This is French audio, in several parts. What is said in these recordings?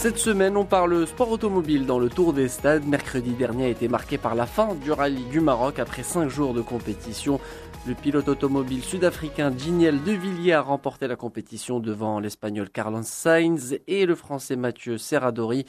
Cette semaine, on parle sport automobile dans le Tour des Stades. Mercredi dernier a été marqué par la fin du rallye du Maroc après 5 jours de compétition. Le pilote automobile sud-africain Giniel De Villiers a remporté la compétition devant l'Espagnol Carlos Sainz et le Français Mathieu Serradori.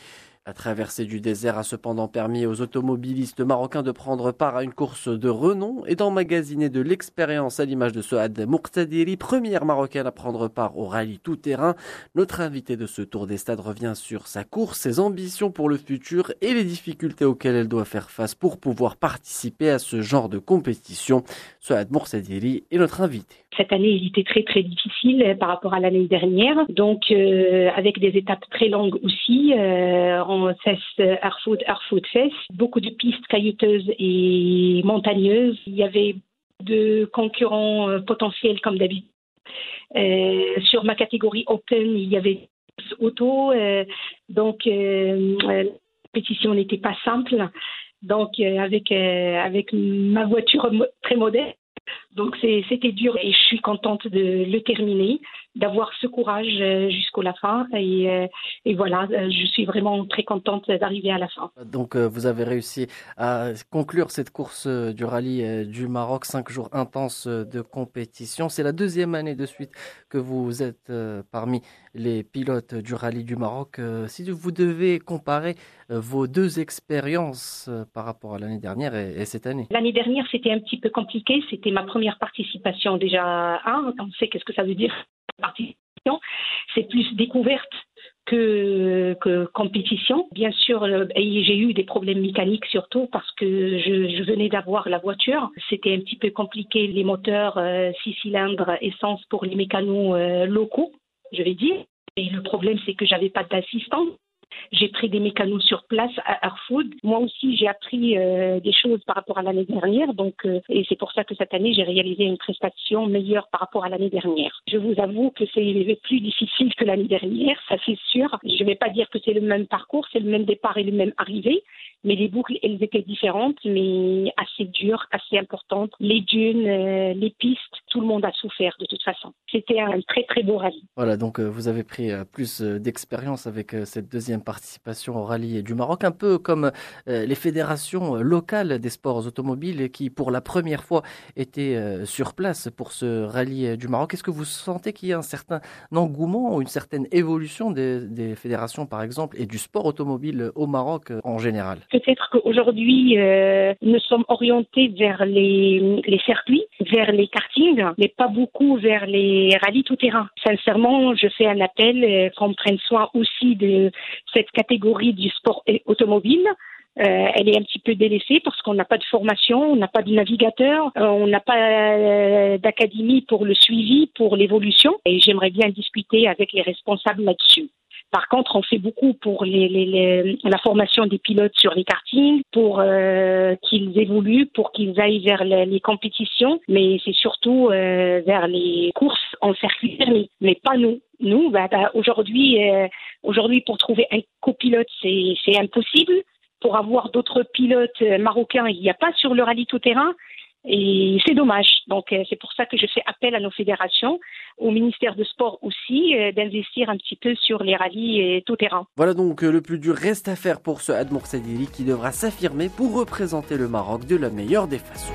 La traversée du désert a cependant permis aux automobilistes marocains de prendre part à une course de renom et d'emmagasiner de l'expérience à l'image de Soad Mourtadiri, première marocaine à prendre part au rallye tout-terrain. Notre invité de ce tour des stades revient sur sa course, ses ambitions pour le futur et les difficultés auxquelles elle doit faire face pour pouvoir participer à ce genre de compétition. Soad Mourtadiri est notre invité. Cette année, il était très très difficile par rapport à l'année dernière, donc euh, avec des étapes très longues aussi. Euh, en cesse Airfoot, Airfoot Fest, beaucoup de pistes caillouteuses et montagneuses. Il y avait de concurrents euh, potentiels comme d'habitude. Euh, sur ma catégorie Open, il y avait auto, euh, donc la compétition n'était pas simple. Donc avec avec ma voiture très modeste, donc c'était dur et je suis contente de le terminer d'avoir ce courage euh, jusqu'à la fin. Et, euh, et, voilà, euh, je suis vraiment très contente d'arriver à la fin. Donc vous avez réussi à conclure cette course du rallye du Maroc, cinq jours intenses de compétition. C'est la deuxième année de suite que vous êtes parmi les pilotes du rallye du Maroc. Si vous devez comparer vos deux expériences par rapport à l'année dernière et, cette année. L'année dernière, c'était un petit peu compliqué. C'était ma première participation déjà. Hein, on sait qu'est-ce que ça veut dire participation, c'est plus découverte que, compétition. Bien sûr, euh, j'ai eu des problèmes mécaniques surtout parce que je, venais d'avoir la voiture. C'était un petit peu compliqué, les moteurs euh, six cylindres essence pour les mécanos euh, locaux, je vais dire. Et le problème, c'est que j'avais pas d'assistant. J'ai pris des mécanos sur place à Airfood. Moi aussi, j'ai appris euh, des choses par rapport à l'année dernière. Donc, euh, et c'est pour ça que cette année, j'ai réalisé une prestation meilleure par rapport à l'année dernière. Je vous avoue que c'est plus difficile que l'année dernière, ça c'est sûr. Je ne vais pas dire que c'est le même parcours, c'est le même départ et le même arrivée, mais les boucles, elles étaient différentes, mais assez dures, assez importantes. Les dunes, euh, les pistes, tout le monde a souffert de toute façon. C'était un très très beau rallye. Voilà, donc vous avez pris plus d'expérience avec cette deuxième participation au rallye du Maroc, un peu comme euh, les fédérations euh, locales des sports automobiles qui, pour la première fois, étaient euh, sur place pour ce rallye du Maroc. Est-ce que vous sentez qu'il y a un certain engouement ou une certaine évolution des, fédérations, par exemple, et du sport automobile au Maroc en général? Peut-être qu'aujourd'hui, nous sommes orientés vers les, les circuits, vers les kartings, mais pas beaucoup vers les rallyes tout-terrain. Sincèrement, je fais un appel qu'on prenne soin aussi de cette catégorie du sport automobile. Euh, elle est un petit peu délaissée parce qu'on n'a pas de formation, on n'a pas de navigateur, euh, on n'a pas euh, d'académie pour le suivi, pour l'évolution. Et j'aimerais bien discuter avec les responsables là-dessus. Par contre, on fait beaucoup pour la formation des pilotes sur les kartings, pour qu'ils évoluent, pour qu'ils aillent vers les, compétitions, mais c'est surtout vers les courses en circuit fermé, mais pas nous. Nous, bah, bah, aujourd'hui, aujourd'hui, pour trouver un copilote, c'est impossible. Pour avoir d'autres pilotes marocains, il n'y a pas sur le rallye tout-terrain. Et c'est dommage. Donc euh, c'est pour ça que je fais appel à nos fédérations, au ministère de Sport aussi, euh, d'investir un petit peu sur les rallyes tout terrain. Voilà donc euh, le plus dur reste à faire pour ce Admour Sadili qui devra s'affirmer pour représenter le Maroc de la meilleure des façons.